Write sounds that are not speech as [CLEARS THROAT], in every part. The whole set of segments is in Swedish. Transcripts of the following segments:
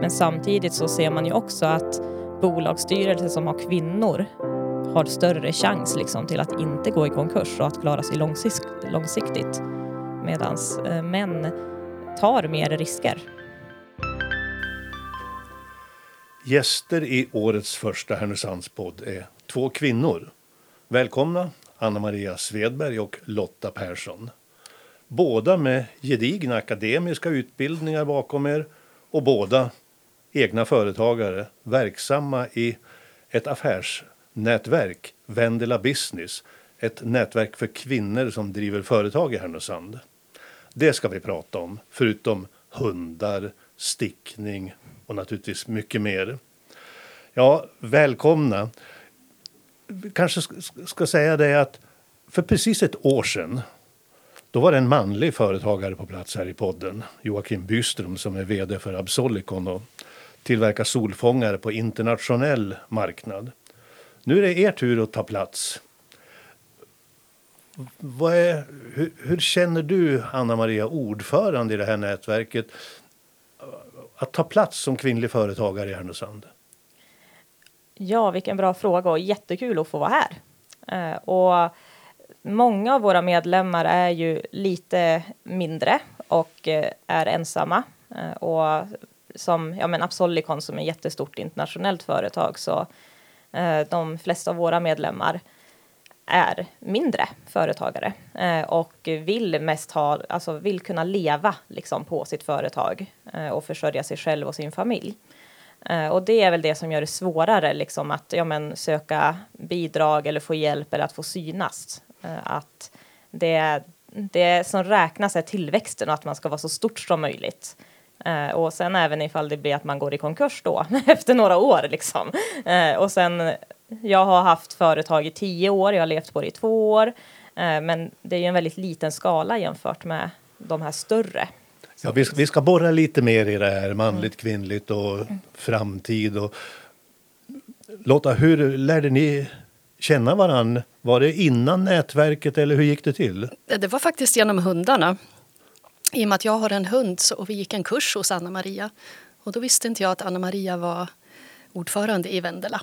Men samtidigt så ser man ju också att bolagsstyrelser som har kvinnor har större chans liksom till att inte gå i konkurs och att klara sig långsiktigt. Medan eh, män tar mer risker. Gäster i årets första Härnösandspodd är två kvinnor. Välkomna Anna Maria Svedberg och Lotta Persson. Båda med gedigna akademiska utbildningar bakom er och båda egna företagare verksamma i ett affärsnätverk, Vendela Business, ett nätverk för kvinnor som driver företag i Härnösand. Det ska vi prata om, förutom hundar, stickning och naturligtvis mycket mer. Ja, välkomna. Kanske ska säga det att för precis ett år sedan då var det en manlig företagare på plats här i podden, Joakim Byström som är vd för Absolicon och tillverka solfångare på internationell marknad. Nu är det er tur att ta plats. Är, hur, hur, känner du, Anna Maria, ordförande i det här nätverket att ta plats som kvinnlig företagare i Härnösand? Ja, vilken bra fråga och jättekul att få vara här. Eh, och många av våra medlemmar är ju lite mindre och eh, är ensamma. Eh, och som ja, men Absolicon som är ett jättestort internationellt företag så eh, de flesta av våra medlemmar är mindre företagare eh, och vill mest ha, alltså vill kunna leva liksom på sitt företag eh, och försörja sig själv och sin familj. Eh, och det är väl det som gör det svårare liksom att ja, men, söka bidrag eller få hjälp eller att få synas. Eh, att det, det som räknas är tillväxten och att man ska vara så stort som möjligt. Uh, och sen även ifall det blir att man går i konkurs då [LAUGHS] efter några år liksom. Uh, och sen jag har haft företag i tio år, jag har levt på det i två år. Uh, men det är ju en väldigt liten skala jämfört med de här större. Ja, vi, vi ska borra lite mer i det här manligt, kvinnligt och mm. framtid. Och... Lotta, hur lärde ni känna varann? Var det innan nätverket eller hur gick det till? Det var faktiskt genom hundarna. I och med att jag har en hund så, och vi gick en kurs hos Anna Maria. Och då visste inte jag att Anna Maria var ordförande i Vendela.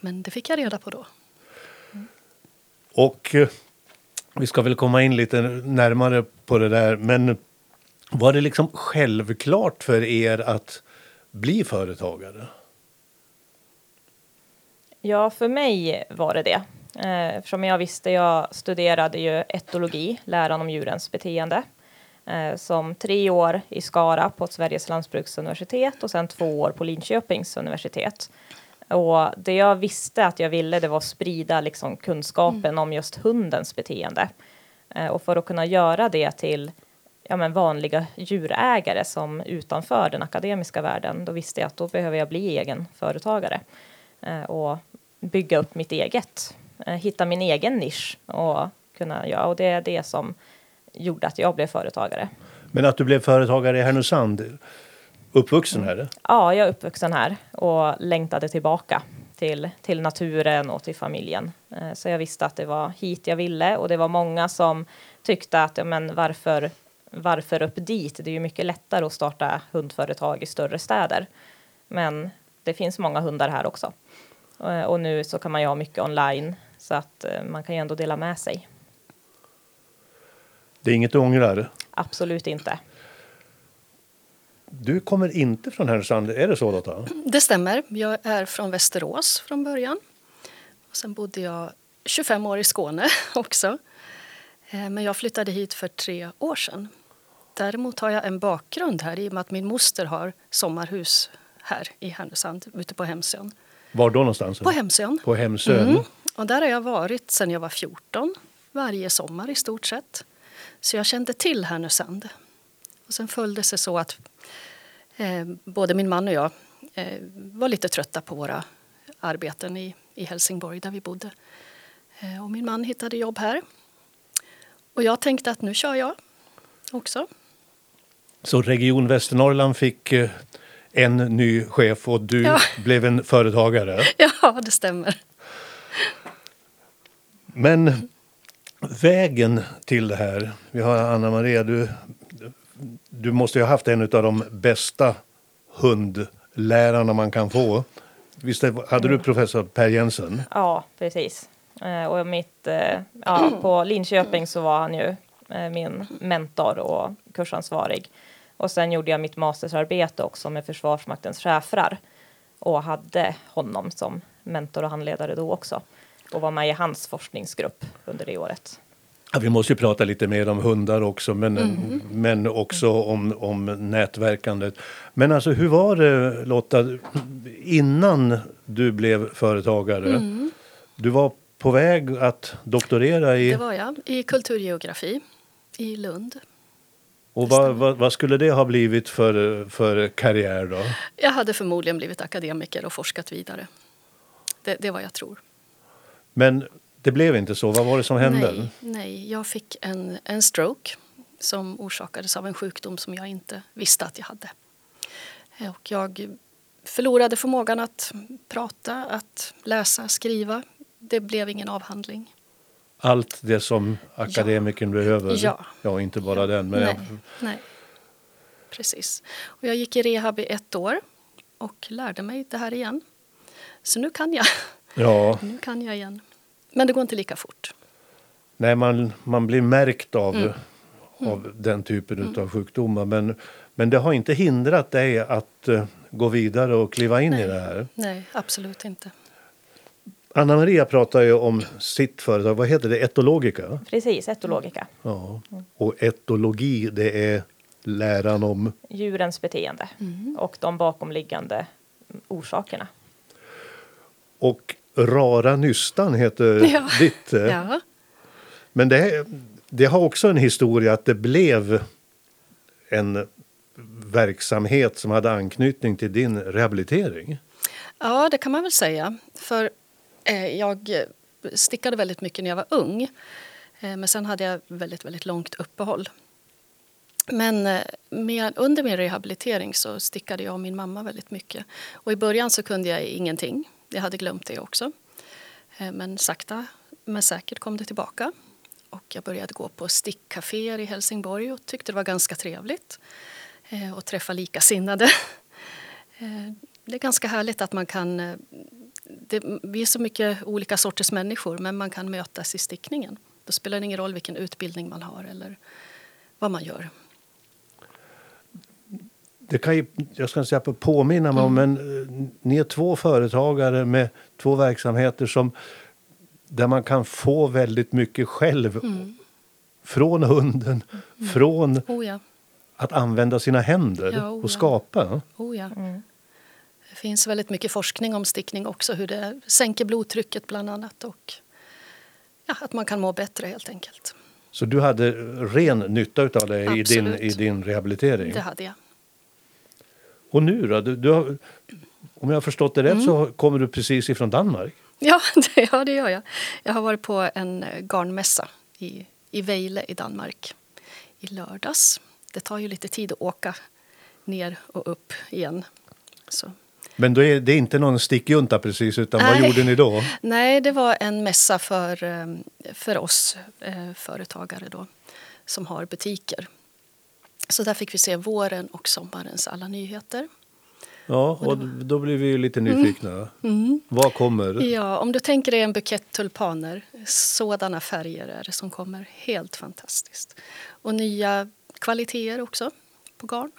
Men det fick jag reda på då. Mm. Och eh, vi ska väl komma in lite närmare på det där. Men var det liksom självklart för er att bli företagare? Ja, för mig var det det. Eh, eftersom jag visste, jag studerade ju etologi, läran om djurens beteende, som tre år i Skara på Sveriges lantbruksuniversitet och sen två år på Linköpings universitet. Och det jag visste att jag ville, det var att sprida liksom kunskapen mm. om just hundens beteende. Eh, och för att kunna göra det till ja, men vanliga djurägare som utanför den akademiska världen, då visste jag att då behöver jag bli egen företagare. och bygga upp mitt eget, eh, hitta min egen nisch och kunna göra. Och det är det som gjorde att jag blev företagare. Men att du blev företagare i Härnösand, uppvuxen här? Ja, jag är uppvuxen här och längtade tillbaka till, till naturen och till familjen. Eh, så jag visste att det var hit jag ville och det var många som tyckte att ja, men varför, varför upp dit? Det är ju mycket lättare att starta hundföretag i större städer. Men det finns många hundar här också. Eh, och nu så kan man ju ha mycket online så att eh, man kan ju ändå dela med sig. Det är inget du ångrar? Absolut inte. Du kommer inte från Härnösand, är det så Lotta? Det stämmer. Jag är från Västerås från början. Och sen bodde jag 25 år i Skåne [LAUGHS] också. Eh, men jag flyttade hit för tre år sedan. Däremot har jag en bakgrund här i och med att min moster har sommarhus här i Härnösand, ute på Hemsön. Var då någonstans? På Hemsön. På Hemsön. Mm. Och där har jag varit sedan jag var 14, varje sommar i stort sett. Så jag kände till Härnösand. Och sen följde sig så att eh, både min man och jag eh, var lite trötta på våra arbeten i, i Helsingborg där vi bodde. Eh, och min man hittade jobb här. Och jag tänkte att nu kör jag också. Så Region Västernorrland fick eh, en ny chef och du ja. [LAUGHS] blev en företagare. Ja, det stämmer. Men vägen till det här. Vi har Anna Maria, du, du måste ju ha haft en av de bästa hundlärarna man kan få. Visst hade du professor Per Jensen? Ja, precis. Eh, och mitt, eh, ja, [CLEARS THROAT] på Linköping så var han ju eh, min mentor och kursansvarig. Och sen gjorde jag mitt mastersarbete också med Försvarsmaktens chefrar och hade honom som mentor och handledare då också och var med i hans forskningsgrupp under det året. Ja, vi måste ju prata lite mer om hundar också, men, mm. men också om, om nätverkandet. Men alltså, hur var det Lotta, innan du blev företagare? Mm. Du var på väg att doktorera i... Det var jag, i kulturgeografi i Lund. Och vad, vad, vad, skulle det ha blivit för, för karriär då? Jag hade förmodligen blivit akademiker och forskat vidare. Det, det är vad jag tror. Men det blev inte så. Vad var det som hände? Nej, nej, jag fick en, en stroke som orsakades av en sjukdom som jag inte visste att jag hade. Och jag förlorade förmågan att prata, att läsa, skriva. Det blev ingen avhandling. Allt det som akademikern ja. behöver? Ja. ja. inte bara ja. den. Men nej, jag... nej, precis. Och jag gick i rehab i ett år och lärde mig det här igen. Så nu kan jag. Ja. Nu kan jag igen. Men det går inte lika fort. Nej, man, man blir märkt av, mm. av mm. den typen mm. av sjukdomar. Men, men det har inte hindrat dig att uh, gå vidare och kliva in Nej. i det här? Nej, absolut inte. Anna Maria pratar ju om sitt företag. Vad heter det? Etologika? Precis, etologika. Ja. Och etologi, det är läran om? Djurens beteende mm. och de bakomliggande orsakerna. Och Rara nystan heter [LAUGHS] ja. ditt. Eh. Ja. Men det, det har också en historia att det blev en verksamhet som hade anknytning till din rehabilitering. Ja, det kan man väl säga. För eh, jag stickade väldigt mycket när jag var ung. Eh, men sen hade jag väldigt, väldigt långt uppehåll. Men eh, med, under min rehabilitering så stickade jag och min mamma väldigt mycket. Och i början så kunde jag ingenting. Jag hade glömt det också. Eh, men sakta men säkert kom det tillbaka. Och jag började gå på stickcaféer i Helsingborg och tyckte det var ganska trevligt. Eh, att träffa likasinnade. [LAUGHS] Eh, det är ganska härligt att man kan... Det, vi är så mycket olika sorters människor men man kan mötas i stickningen. Då spelar det ingen roll vilken utbildning man har eller vad man gör det kan ju, jag ska inte säga påminna mig om, mm. men eh, ni är två företagare med två verksamheter som där man kan få väldigt mycket själv. Mm. Från hunden, mm. från oh ja. att använda sina händer ja, oh och skapa. Oh ja. Mm. Det finns väldigt mycket forskning om stickning också, hur det sänker blodtrycket bland annat och ja, att man kan må bättre helt enkelt. Så du hade ren nytta av det i din, i din rehabilitering? Det hade jag. Och nu då? Du, du har, om jag har förstått det rätt mm. så kommer du precis ifrån Danmark? Ja [LAUGHS] det, ja, det gör jag. Jag har varit på en eh, garnmässa i, i Vejle i Danmark i lördags. Det tar ju lite tid att åka ner och upp igen. Så. Men då är det inte någon stickjunta precis, utan Nej. vad gjorde ni då? [LAUGHS] Nej, det var en mässa för, eh, för oss eh, företagare då, som har butiker. Så där fick vi se våren och sommarens alla nyheter. Ja, och då blir vi lite nyfikna. Mm. Mm. Vad kommer? Ja, om du tänker dig en bukett tulpaner, sådana färger är det som kommer. Helt fantastiskt. Och nya kvaliteter också på garn.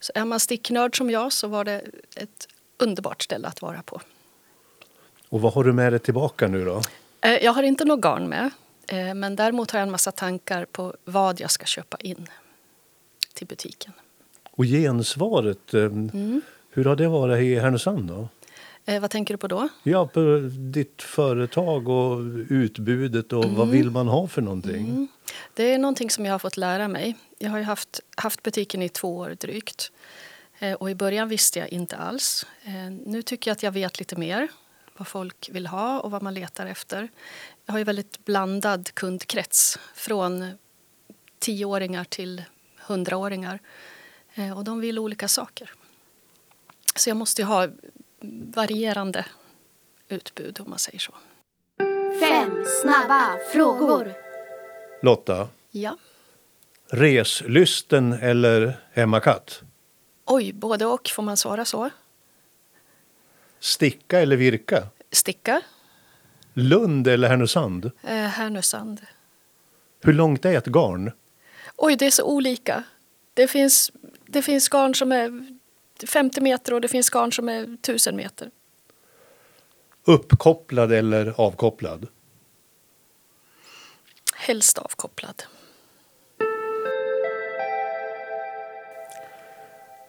Så är man sticknörd som jag så var det ett underbart ställe att vara på. Och vad har du med dig tillbaka nu då? Eh, jag har inte något garn med. Eh, men däremot har jag en massa tankar på vad jag ska köpa in till butiken. Och gensvaret, mm. hur har det varit i Härnösand då? Eh, vad tänker du på då? Ja, på ditt företag och utbudet och mm. vad vill man ha för någonting? Mm. Det är någonting som jag har fått lära mig. Jag har ju haft, haft butiken i två år drygt. Eh, och i början visste jag inte alls. Eh, nu tycker jag att jag vet lite mer vad folk vill ha och vad man letar efter. Jag har ju väldigt blandad kundkrets från tioåringar till hundraåringar. Eh, och de vill olika saker. Så jag måste ha varierande utbud om man säger så. Fem snabba frågor. Lotta. Ja. Reslysten eller hemmakatt? Oj, både och får man svara så. Sticka eller virka? Sticka, Lund eller Härnösand? eh, Härnösand. Hur långt är ett garn? Oj, det är så olika. Det finns, det finns garn som är 50 meter och det finns garn som är 1000 meter. Uppkopplad eller avkopplad? Helst avkopplad.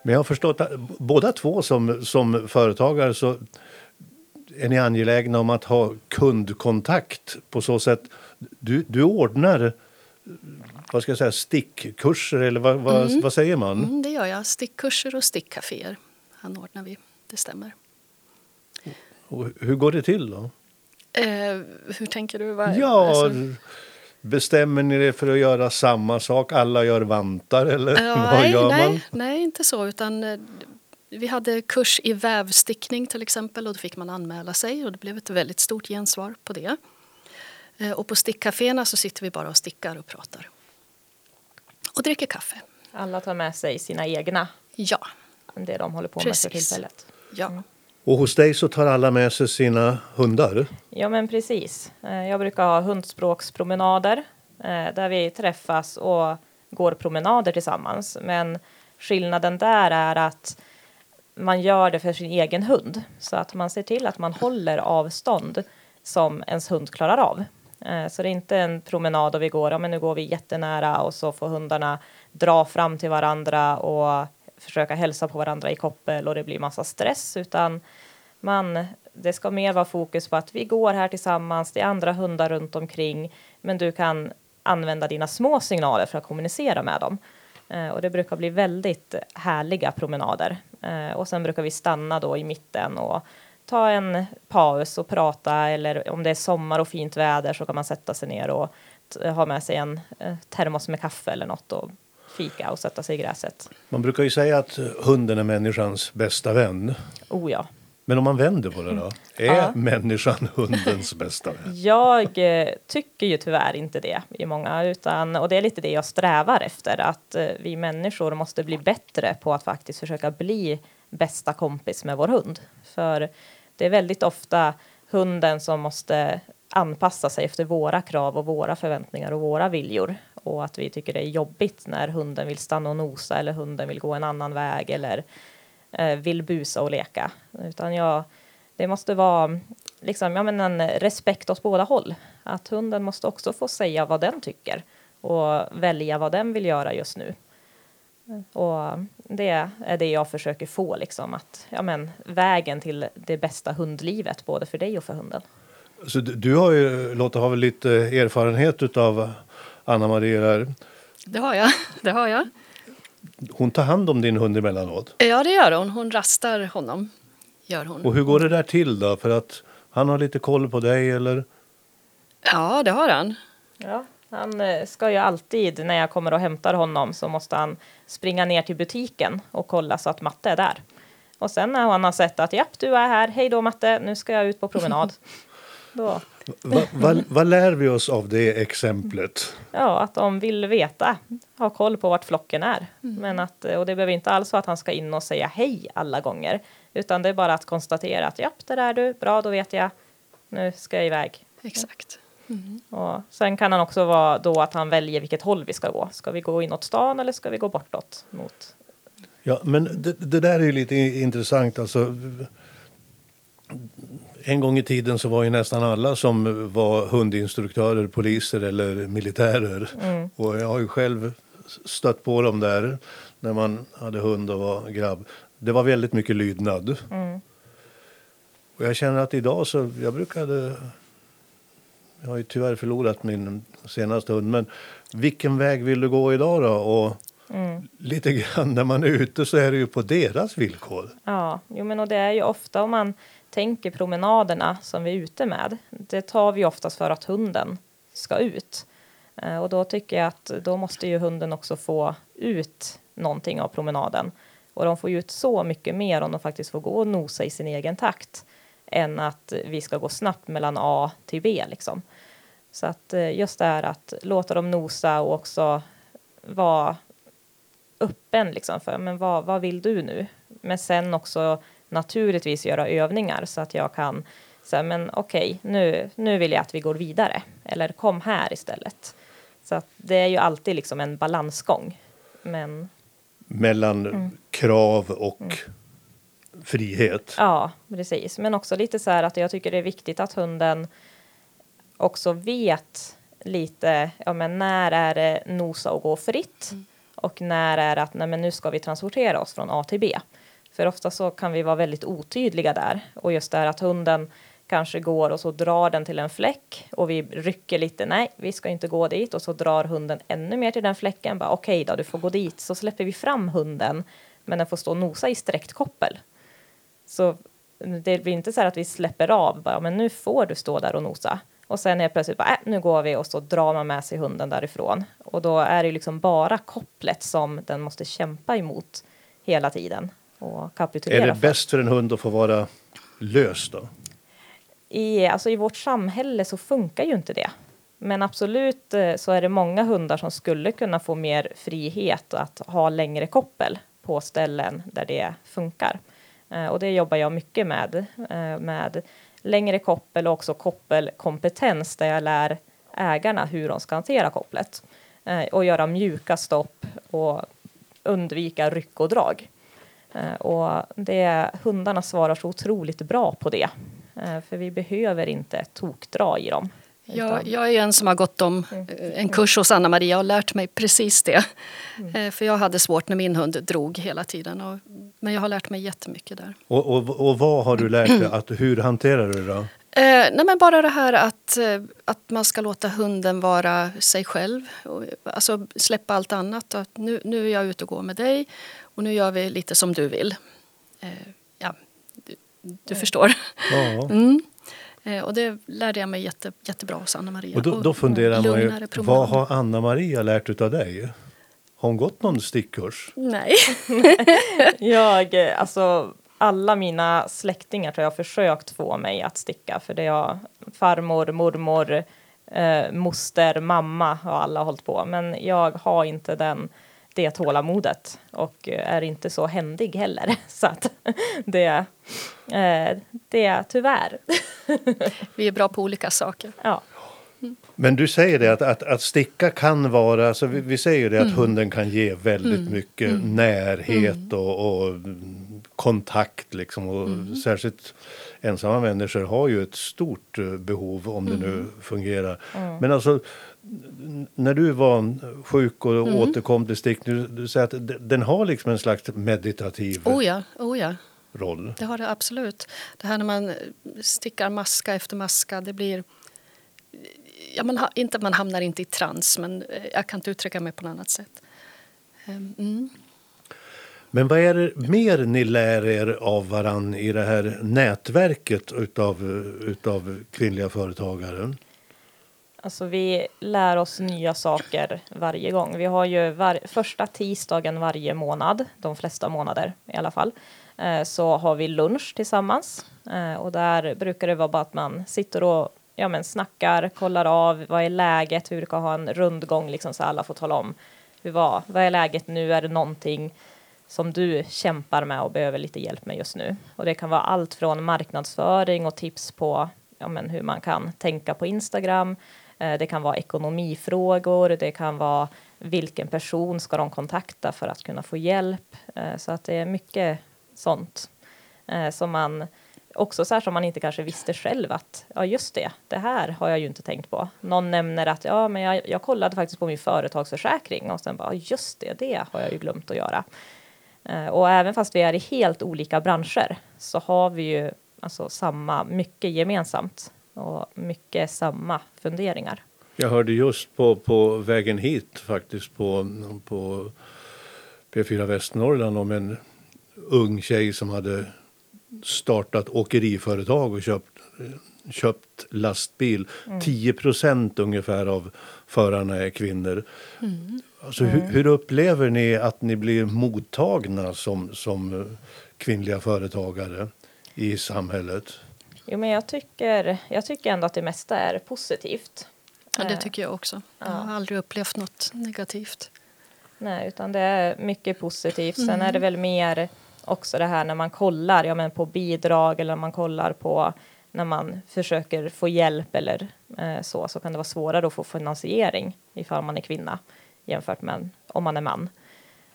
Men jag har förstått att båda två som, som företagare så är ni angelägna om att ha kundkontakt på så sätt. Du, du ordnar vad ska jag säga, stickkurser eller vad, vad, vad säger man? Mm, det gör jag. Stickkurser och stickcaféer anordnar vi. Det stämmer. Och hur går det till då? Eh, hur tänker du? Vad, Ja, alltså- bestämmer ni er för att göra samma sak? Alla gör vantar eller Ja, vad nej, gör man? nej, nej, inte så. Utan, eh, vi hade kurs i vävstickning till exempel och då fick man anmäla sig och det blev ett väldigt stort gensvar på det. Eh, Och på stickcaféerna så sitter vi bara och stickar och pratar. Och dricker kaffe. Alla tar med sig sina egna, Ja, det de håller på med för Precis. tillfället. ja. Och hos dig så tar alla med sig sina hundar? Ja, men precis. Eh, Jag brukar ha hundspråkspromenader eh, där vi träffas och går promenader tillsammans. Men skillnaden där är att man gör det för sin egen hund så att man ser till att man håller avstånd som ens hund klarar av. Eh, så det är inte en promenad och vi går, ja men nu går vi jättenära och så får hundarna dra fram till varandra och försöka hälsa på varandra i koppel och det blir massa stress utan man, det ska mer vara fokus på att vi går här tillsammans, det är andra hundar runt omkring, men du kan använda dina små signaler för att kommunicera med dem. Eh, och det brukar bli väldigt härliga promenader. Eh, och sen brukar vi stanna då i mitten och ta en paus och prata eller om det är sommar och fint väder så kan man sätta sig ner och ha med sig en eh, termos med kaffe eller något och fika och sätta sig i gräset. Man brukar ju säga att hunden är människans bästa vän. Oh ja. Men om man vänder på det då? Är Ja. människan hundens bästa vän? Jag eh, tycker ju tyvärr inte det i många, utan, och det är lite det jag strävar efter, att eh, vi människor måste bli bättre på att faktiskt försöka bli bästa kompis med vår hund. För det är väldigt ofta hunden som måste anpassa sig efter våra krav och våra förväntningar och våra viljor. Och att vi tycker det är jobbigt när hunden vill stanna och nosa eller hunden vill gå en annan väg eller eh, vill busa och leka. Utan jag, det måste vara liksom, ja, men en respekt åt båda håll. Att hunden måste också få säga vad den tycker och välja vad den vill göra just nu. Och det är det jag försöker få, liksom, att ja, men, vägen till det bästa hundlivet, både för dig och för hunden. Så du, du har ju, Lotta, har väl lite erfarenhet av Anna-Maria där. Det har jag. [LAUGHS] Det har jag. Hon tar hand om din hund emellanåt. Ja, det gör hon. Hon rastar honom. Gör hon. Och hur går det där till då? För att han har lite koll på dig eller? Ja, det har han. Ja, han eh, ska ju alltid, när jag kommer och hämtar honom, så måste han springa ner till butiken och kolla så att Matte är där. Och sen när han har sett att japp, du är här, hej då Matte, nu ska jag ut på promenad. [LAUGHS] Då, Va, va, vad lär vi oss av det exemplet? ja, att de vill veta, ha koll på vart flocken är. Men att, och det behöver inte alls vara att han ska in och säga hej alla gånger, utan det är bara att konstatera att japp, där är du, bra, då vet jag, nu ska jag iväg. Exakt. Och sen kan han också vara då att han väljer vilket håll vi ska gå. Ska vi gå inåt stan eller ska vi gå bortåt mot? Ja, men det, det där är ju lite intressant. Alltså, en gång i tiden så var ju nästan alla som var hundinstruktörer poliser eller militärer. Och jag har ju själv stött på dem där när man hade hund och var grabb. Det var väldigt mycket lydnad. Och jag känner att idag så, jag brukade, jag har ju tyvärr förlorat min senaste hund, men vilken väg vill du gå idag då? Och lite grann när man är ute så är det ju på deras villkor. Ja, jo, men och det är ju ofta om man tänker promenaderna som vi är ute med. Det tar vi oftast för att hunden ska ut. Eh, Och då tycker jag att då måste ju hunden också få ut någonting av promenaden. Och de får ju ut så mycket mer om de faktiskt får gå och nosa i sin egen takt än att vi ska gå snabbt mellan A till B liksom. Så att eh, just det här att låta dem nosa och också vara öppen liksom för men vad, vad vill du nu? Men sen också naturligtvis göra övningar så att jag kan säga men okej, okay, nu, nu vill jag att vi går vidare eller kom här istället. Så att det är ju alltid liksom en balansgång. Men mellan mm. krav och mm. Frihet. Ja, precis. Men också lite så här att jag tycker det är viktigt att hunden också vet lite, ja men när är det nosa och gå fritt? Mm. Och när är det att nej, men nu ska vi transportera oss från A till B? För ofta så kan vi vara väldigt otydliga där. Och just det här att hunden kanske går och så drar den till en fläck och vi rycker lite. Nej, vi ska inte gå dit och så drar hunden ännu mer till den fläcken. Okej okay då, du får gå dit. Så släpper vi fram hunden, men den får stå och nosa i sträckt koppel. Så det blir inte så att vi släpper av, bara, men nu får du stå där och nosa. Och sen är plötsligt bara, äh, nu går vi och så drar man med sig hunden därifrån. Och då är det liksom bara kopplet som den måste kämpa emot hela tiden och kapitulera Är det bäst för en hund att få vara lös då? I, alltså I vårt samhälle så funkar ju inte det. Men absolut eh, så är det många hundar som skulle kunna få mer frihet att ha längre koppel på ställen där det funkar. Eh, och det jobbar jag mycket med, eh, med längre koppel och också koppelkompetens där jag lär ägarna hur de ska hantera kopplet eh, och göra mjuka stopp och undvika ryck och drag. Och det, hundarna svarar så otroligt bra på det. För vi behöver inte tokdra i dem. Jag, jag är en som har gått om mm. eh, en kurs hos Anna Maria och lärt mig precis det. Mm. Eh, för jag hade svårt när min hund drog hela tiden. Och, men jag har lärt mig jättemycket där. Och, och, och vad har du lärt dig? Att, hur hanterar du det då? Eh, nej men bara det här att, att man ska låta hunden vara sig själv. Och, alltså släppa allt annat. Att nu, nu är jag ute och går med dig och nu gör vi lite som du vill. Eh, ja, du förstår. Ja. Mm. Eh, och det lärde jag mig jätte, jättebra hos Anna-Maria. Och då, då funderar man ju, vad har Anna-Maria lärt av dig? Har hon gått någon stickkurs? Nej. [LAUGHS] jag, alltså alla mina släktingar tror jag har försökt få mig att sticka för det är farmor, mormor, eh, moster, mamma har alla hållit på. Men jag har inte den det tålamodet och är inte så händig heller. [LAUGHS] Så att det, eh, det är tyvärr. [LAUGHS] Vi är bra på olika saker. Ja. Men du säger det att, att, att sticka kan vara, alltså vi, vi säger det att mm. hunden kan ge väldigt mm. mycket mm. närhet mm. och, och, kontakt liksom. Och mm. Särskilt ensamma människor har ju ett stort eh, behov om det nu mm. fungerar. Men alltså när du var sjuk och mm. återkom till stick, du, du säger att den har liksom en slags meditativ oh ja, oh ja. roll. Det har det absolut. Det här när man stickar maska efter maska, det blir... Ja, man, ha, inte, man hamnar inte i trans, men eh, jag kan inte uttrycka mig på något annat sätt. Ehm, mm. Men vad är det mer ni lär er av varann i det här nätverket utav, utav kvinnliga företagare? Alltså vi lär oss nya saker varje gång. Vi har ju var, första tisdagen varje månad, de flesta månader i alla fall, eh, så har vi lunch tillsammans. Eh, och där brukar det vara bara att man sitter och ja, men snackar, kollar av vad är läget, vi brukar ha en rundgång liksom, så alla får tala om hur var, vad är läget nu, är det någonting som du kämpar med och behöver lite hjälp med just nu. Och det kan vara allt från marknadsföring och tips på ja, men hur man kan tänka på Instagram Eh, det kan vara ekonomifrågor, det kan vara vilken person ska de kontakta för att kunna få hjälp. Eh, så att det är mycket sånt eh, som man också så här som man inte kanske visste själv att ja just det, det här har jag ju inte tänkt på. Någon nämner att ja, men jag, jag kollade faktiskt på min företagsförsäkring och sen bara just det, det har jag ju glömt att göra. Och även fast vi är i helt olika branscher så har vi ju alltså samma mycket gemensamt och mycket samma funderingar. Jag hörde just på, på vägen hit faktiskt på, på P4 Västernorrland om en ung tjej som hade startat åkeriföretag och köpt, köpt lastbil. Mm. 10 procent ungefär av förarna är kvinnor. Mm. Alltså. Hur, hur, upplever ni att ni blir mottagna som, som kvinnliga företagare i samhället? Jo, men jag tycker, jag tycker ändå att det mesta är positivt. Ja, det tycker jag också. Jag har aldrig upplevt något negativt. Nej, utan det är mycket positivt. Sen är det väl mer också det här när man kollar ja, men på bidrag eller man kollar på när man försöker få hjälp eller eh, så, så kan det vara svårare att få finansiering ifall man är kvinna jämfört med om man är man.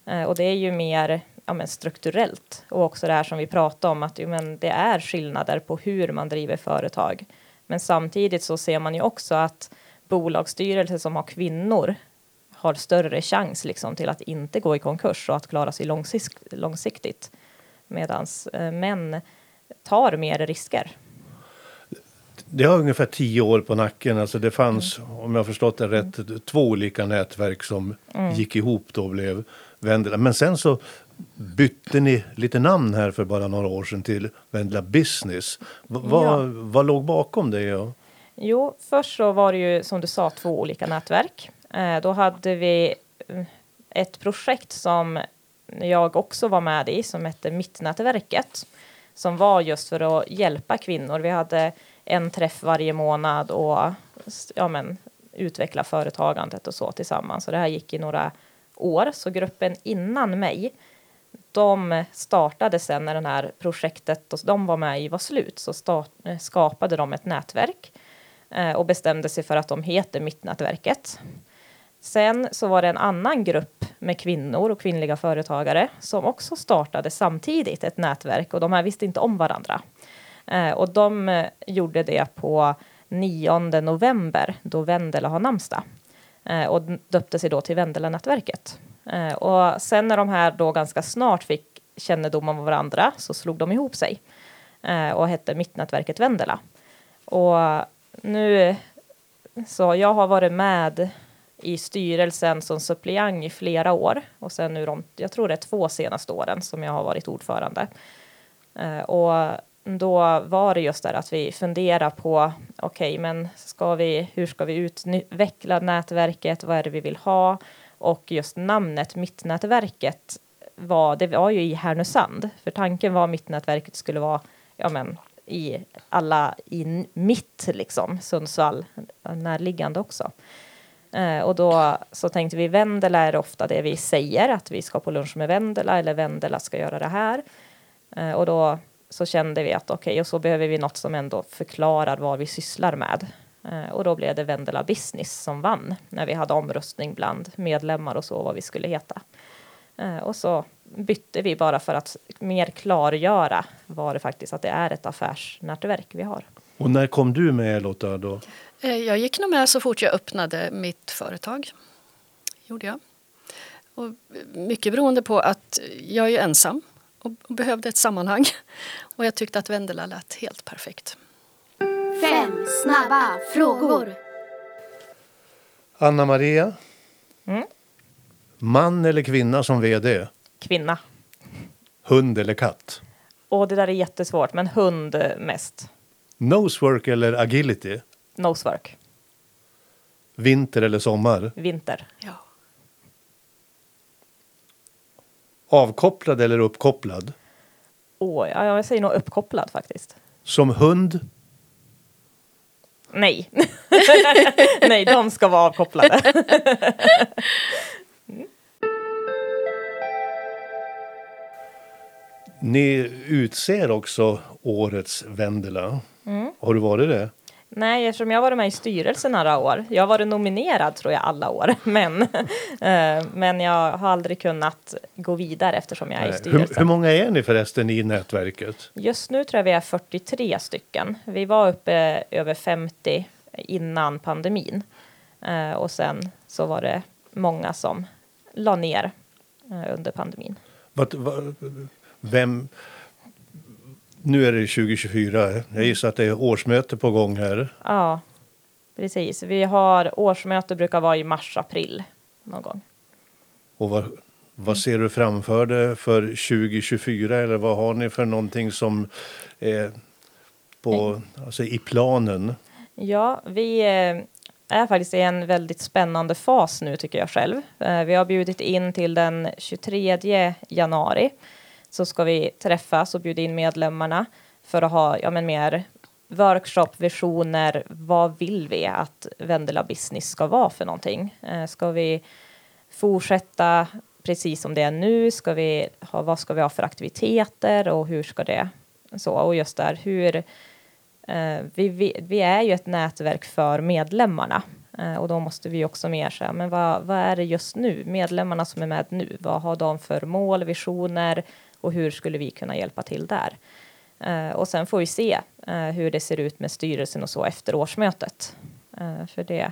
Eh, och det är ju mer ja, men strukturellt och också det här som vi pratade om att jo, men det är skillnader på hur man driver företag. Men samtidigt så ser man ju också att bolagsstyrelser som har kvinnor har större chans liksom till att inte gå i konkurs och att klara sig långsikt, långsiktigt. Medan eh, män tar mer risker. Det har ungefär tio år på nacken. Alltså det fanns, om jag förstått det rätt, två olika nätverk som gick ihop då och blev Vendela. Men sen så bytte ni lite namn här för bara några år sedan till Vendela Business. V- vad, Ja. vad låg bakom det? Och, Jo, först så var det ju som du sa två olika nätverk. Eh, då hade vi eh, ett projekt som jag också var med i som hette Mittnätverket som var just för att hjälpa kvinnor. Vi hade en träff varje månad och ja, men, utveckla företagandet och så tillsammans. Så det här gick i några år. Så gruppen innan mig de startade sen när det här projektet och de var med i var slut så start, skapade de ett nätverk eh, och bestämde sig för att de heter Mittnätverket. Sen så var det en annan grupp med kvinnor och kvinnliga företagare som också startade samtidigt ett nätverk och de här visste inte om varandra. Eh, och de eh, gjorde det på 9 november då Vendela har namnsdag eh, och döpte sig då till Vendela-nätverket. Eh, och sen när de här då ganska snart fick kännedom om varandra så slog de ihop sig eh, och hette Mittnätverket Vendela. Och nu så jag har varit med i styrelsen som suppleant i flera år och sen nu de, jag tror det är två senaste åren som jag har varit ordförande. Eh, och då var det just där att vi funderar på, okej, men ska vi, hur ska vi utveckla nätverket? Vad är det vi vill ha? Och just namnet Mittnätverket var, det var ju i Härnösand, för tanken var Mittnätverket skulle vara, ja men, i alla i mitt liksom, Sundsvall, närliggande också. Eh, och då så tänkte vi Vendela är ofta det vi säger, att vi ska på lunch med Vendela eller Vendela ska göra det här. Eh, och då så kände vi att okej, och så behöver vi något som ändå förklarar vad vi sysslar med. Eh, och då blev det Vendela Business som vann när vi hade omröstning bland medlemmar och så vad vi skulle heta. Eh, och så bytte vi bara för att mer klargöra vad det faktiskt att det är ett affärsnätverk vi har. och när kom du med Lotta? Då? Eh, Jag gick nog med så fort jag öppnade mitt företag. gjorde jag. Och mycket beroende på att jag är ensam och och behövde ett sammanhang. [LAUGHS] Och jag tyckte att Vendela lät helt perfekt. Fem snabba frågor. Anna Maria? Mm. Man eller kvinna som vd? Kvinna. Hund eller katt? Och det där är jättesvårt, men hund mest. Nosework eller agility? Nosework. Vinter eller sommar? Vinter. Ja. Avkopplad eller uppkopplad? Åh, ja, jag säger nog uppkopplad faktiskt. Som hund? Nej. [LAUGHS] Nej, de ska vara avkopplade. Ni utser också årets Vendela. Mm. Har du varit det? Nej, eftersom jag har varit med i styrelsen några år. Jag har varit nominerad tror jag alla år, [LAUGHS] men, eh, men jag har aldrig kunnat gå vidare eftersom jag är i Nej. Hur, styrelsen. hur många är ni förresten i nätverket? Just nu tror jag vi är 43 stycken. Vi var uppe över 50 innan pandemin eh, och sen så var det många som la ner eh, under pandemin. Vad, vad, vem... Nu är det 2024. Jag gissar att det är årsmöte på gång här. Ja, precis. Vi har årsmöte brukar vara i mars, april någon gång. Och vad, vad ser du framför dig för 2024? Eller vad har ni för någonting som är på, alltså i planen? Ja, vi eh, är faktiskt i en väldigt spännande fas nu tycker jag själv. Eh, Vi har bjudit in till den 23 januari så ska vi träffas och bjuda in medlemmarna för att ha ja, men mer workshop, visioner. Vad vill vi att Vendela Business ska vara för någonting? Eh, Ska vi fortsätta precis som det är nu? Ska vi ha, vad ska vi ha för aktiviteter och hur ska det så? Och just där hur eh, vi, vi, vi, är ju ett nätverk för medlemmarna eh, och då måste vi också mer säga, men vad, vad är det just nu? Medlemmarna som är med nu, vad har de för mål, visioner och hur skulle vi kunna hjälpa till där? Uh, och sen får vi se uh, hur det ser ut med styrelsen och så efter årsmötet. Uh, för det,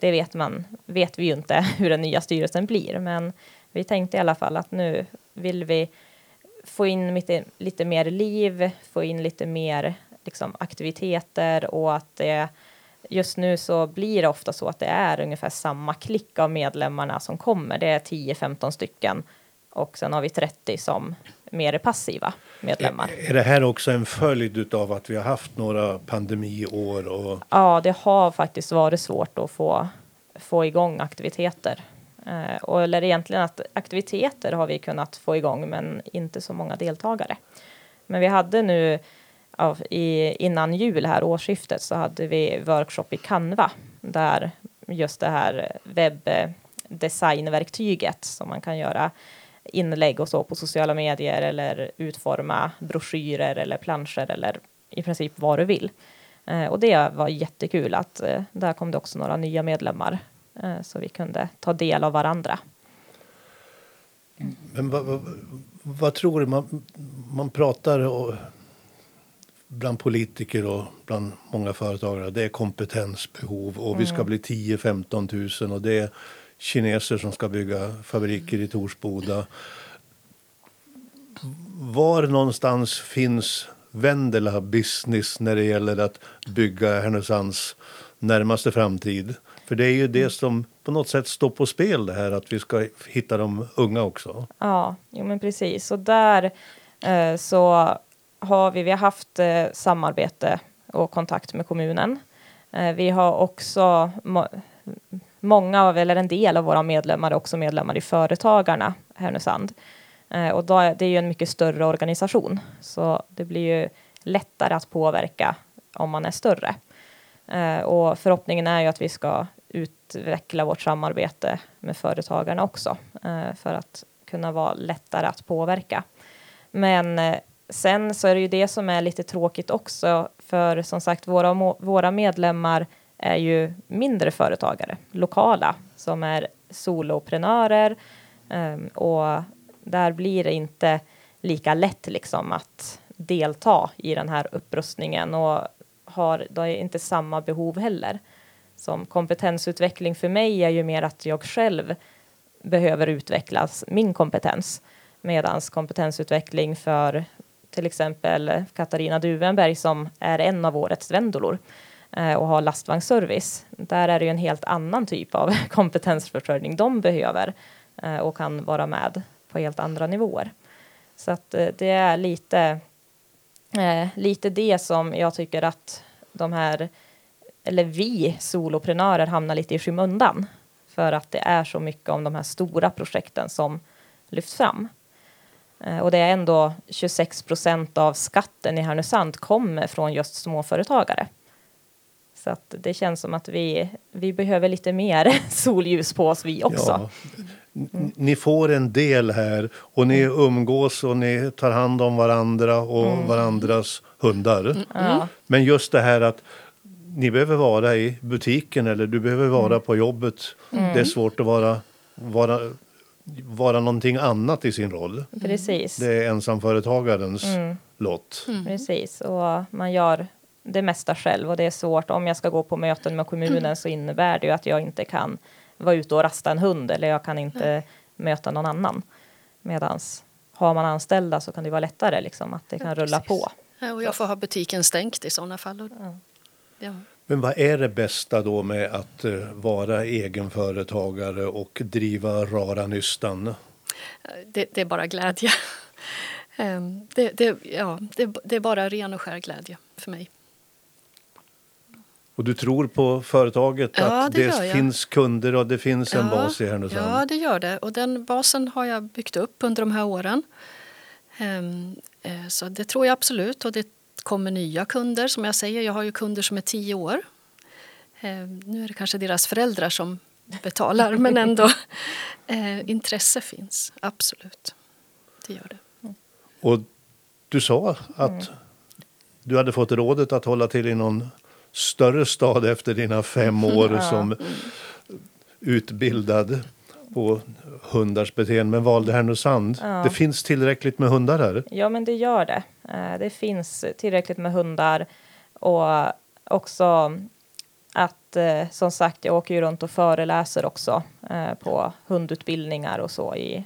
det vet man, vet vi ju inte [LAUGHS] hur den nya styrelsen blir, men vi tänkte i alla fall att nu vill vi få in lite, lite mer liv, få in lite mer liksom, aktiviteter och att det just nu så blir det ofta så att det är ungefär samma klick av medlemmarna som kommer. Det är 10-15 stycken och sen har vi 30 som mer är passiva medlemmar. Är, är det här också en följd av att vi har haft några pandemiår? Och... Ja, det har faktiskt varit svårt att få, få igång aktiviteter. Eh, och, eller egentligen att aktiviteter har vi kunnat få igång, men inte så många deltagare. Men vi hade nu av, i, innan jul här, årsskiftet, så hade vi workshop i Canva där just det här webbdesignverktyget som man kan göra inlägg och så på sociala medier eller utforma broschyrer eller planscher eller i princip vad du vill. Eh, och det var jättekul att eh, där kom det också några nya medlemmar eh, så vi kunde ta del av varandra. Men vad, vad, vad tror du? Man, man pratar och, bland politiker och bland många företagare. Det är kompetensbehov och mm. vi ska mm. bli 10-15 000 och det är kineser som ska bygga fabriker i Torsboda. Var någonstans finns Vendela Business när det gäller att bygga Härnösands närmaste framtid? För det är ju det som på något sätt står på spel det här att vi ska hitta de unga också. Ja, jo men precis. Och där eh, så har vi, vi har haft eh, samarbete och kontakt med kommunen. Eh, vi har också många av, eller en del av våra medlemmar är också medlemmar i Företagarna Härnösand. Eh, och då är det är ju en mycket större organisation, så det blir ju lättare att påverka om man är större. Eh, och förhoppningen är ju att vi ska utveckla vårt samarbete med Företagarna också, eh, för att kunna vara lättare att påverka. Men eh, sen så är det ju det som är lite tråkigt också, för som sagt, våra, våra medlemmar är ju mindre företagare, lokala, som är soloprenörer ehm, och där blir det inte lika lätt liksom att delta i den här upprustningen och har då inte samma behov heller. Som kompetensutveckling för mig är ju mer att jag själv behöver utvecklas min kompetens Medan kompetensutveckling för till exempel Katarina Duvenberg som är en av årets vendolor Eh, Eh, och har lastvagnsservice. Där är det ju en helt annan typ av [LAUGHS] kompetensförsörjning de behöver eh, och kan vara med på helt andra nivåer. Så att eh, det är lite, lite det som jag tycker att de här, eller vi soloprenörer hamnar lite i skymundan för att det är så mycket om de här stora projekten som lyfts fram. Och det är ändå 26 procent av skatten i Härnösand kommer från just småföretagare. Så att det känns som att vi, vi behöver lite mer [LAUGHS] solljus på oss vi också. Ja. Ni får en del här och ni mm. umgås och ni tar hand om varandra och mm. varandras hundar. Mm. Men just det här att ni behöver vara i butiken eller du behöver vara mm. på jobbet. Det är svårt att vara, vara, vara någonting annat i sin roll. Precis. Det är ensamföretagarens mm. lott. Precis, och man gör det mesta själv och det är svårt. Om jag ska gå på möten med kommunen så innebär det ju att jag inte kan vara ute och rasta en hund eller jag kan inte mm. möta någon annan. Medans har man anställda så kan det vara lättare liksom att det kan ja, rulla på. Ja, och jag får ha butiken stängt i sådana fall. Ja. ja. Men vad är det bästa då med att uh, vara egenföretagare och driva rara nystan? Det, det är bara glädje. um, [LAUGHS] det, det, ja, det, det är bara ren och skär glädje för mig. Och du tror på företaget, ja, att det, det finns kunder och det finns en bas i Härnösand? Ja, det gör det. Och den basen har jag byggt upp under de här åren. Um, uh, så det tror jag absolut. Och det kommer nya kunder. Som jag säger, jag har ju kunder som är tio år. Uh, nu är det kanske deras föräldrar som betalar, [LAUGHS] men ändå. Eh, intresse finns, absolut. Det gör det. Och du sa att du hade fått rådet att hålla till i någon större stad efter dina fem år som utbildad på hundars beteende, men valde Härnösand. Det finns tillräckligt med hundar här. Ja, men det gör det. Eh, Det finns tillräckligt med hundar och också att eh, som sagt, jag åker ju runt och föreläser också eh, på hundutbildningar och så i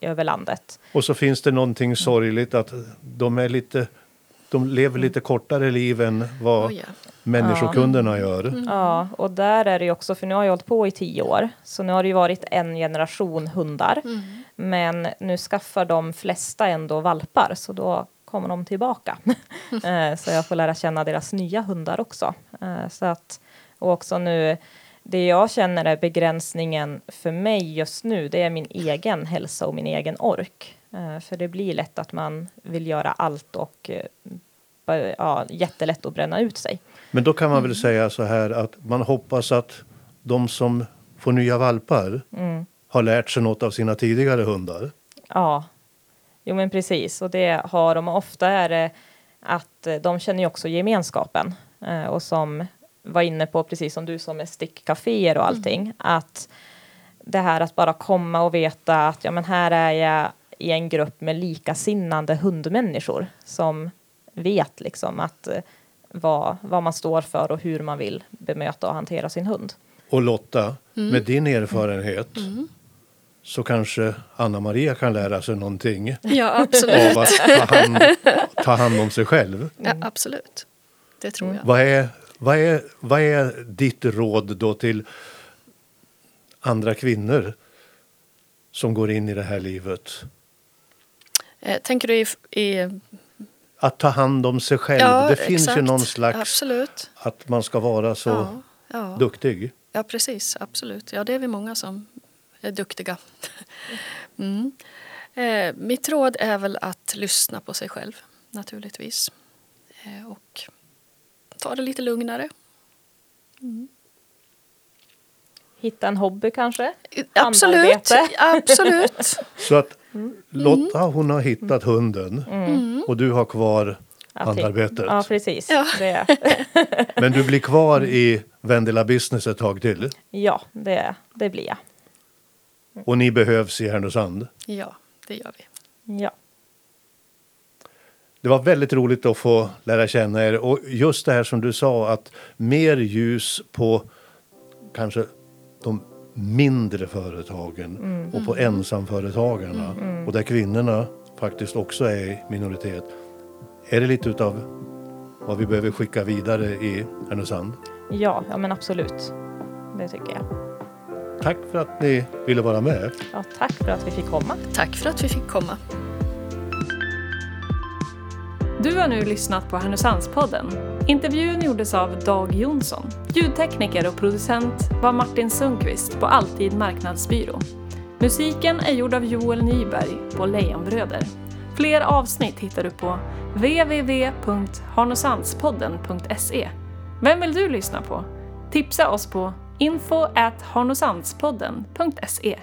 över landet. Och så finns det någonting sorgligt att de är lite de lever lite kortare liv än vad Oj, ja. människokunderna gör. Ja, och där är det ju också, för nu har jag hållit på i tio år, så nu har det ju varit en generation hundar. Men nu skaffar de flesta ändå valpar, så då kommer de tillbaka. [LAUGHS] Eh, så jag får lära känna deras nya hundar också. Eh, Så att, och också nu, det jag känner är begränsningen för mig just nu, det är min egen hälsa och min egen ork. Eh, För det blir lätt att man vill göra allt och eh, ja, jättelätt att bränna ut sig. Men då kan man väl säga så här att man hoppas att de som får nya valpar har lärt sig något av sina tidigare hundar. Ja, jo men precis. Och det har de. Ofta är det att eh, de känner ju också gemenskapen. Och som var inne på, precis som du som med stickcaféer och allting, att det här att bara komma och veta att ja men här är jag i en grupp med likasinnande hundmänniskor som vet liksom att eh, vad, vad man står för och hur man vill bemöta och hantera sin hund. Och Lotta, med din erfarenhet så kanske Anna-Maria kan lära sig någonting Ja, absolut. av att ta hand, ta hand om sig själv. Ja, absolut. Det tror jag. Vad är, vad, är, vad är ditt råd då till andra kvinnor som går in i det här livet? Eh, tänker du i... i Att ta hand om sig själv. ja, det finns ju exakt. någon slags Absolut. att man ska vara så Ja, ja. duktig. ja, precis. Absolut. Ja, det är vi många som är duktiga. [LAUGHS] Mm. Eh, mitt råd är väl att lyssna på sig själv, naturligtvis. Eh, och ta det lite lugnare. Hitta en hobby kanske? Absolut. Handarbete. Absolut. [LAUGHS] Så att Lotta hon har hittat hunden och du har kvar Att- handarbetet. Ja, precis. Ja. Det, [LAUGHS] Men du blir kvar i Vendela Business ett tag till. ja, det, det blir jag. Och ni behövs i Härnösand. Ja, det gör vi. Ja. Det var väldigt roligt att få lära känna er. Och just det här som du sa att mer ljus på kanske de mindre företagen och på ensamföretagarna. Och där kvinnorna faktiskt också är i minoritet. Är det lite utav vad vi behöver skicka vidare i Härnösand? Ja, ja, men absolut. Det tycker jag. Tack för att ni ville vara med. Ja, tack för att vi fick komma. Tack för att vi fick komma. Du har nu lyssnat på Härnösandspodden. Intervjun gjordes av Dag Jonsson. Ljudtekniker och producent var Martin Sundqvist på Alltid Marknadsbyrå. Musiken är gjord av Joel Nyberg på Lejonbröder. Fler avsnitt hittar du på www.harnosandspodden.se. Vem vill du lyssna på? Tipsa oss på info at harnosandspodden.se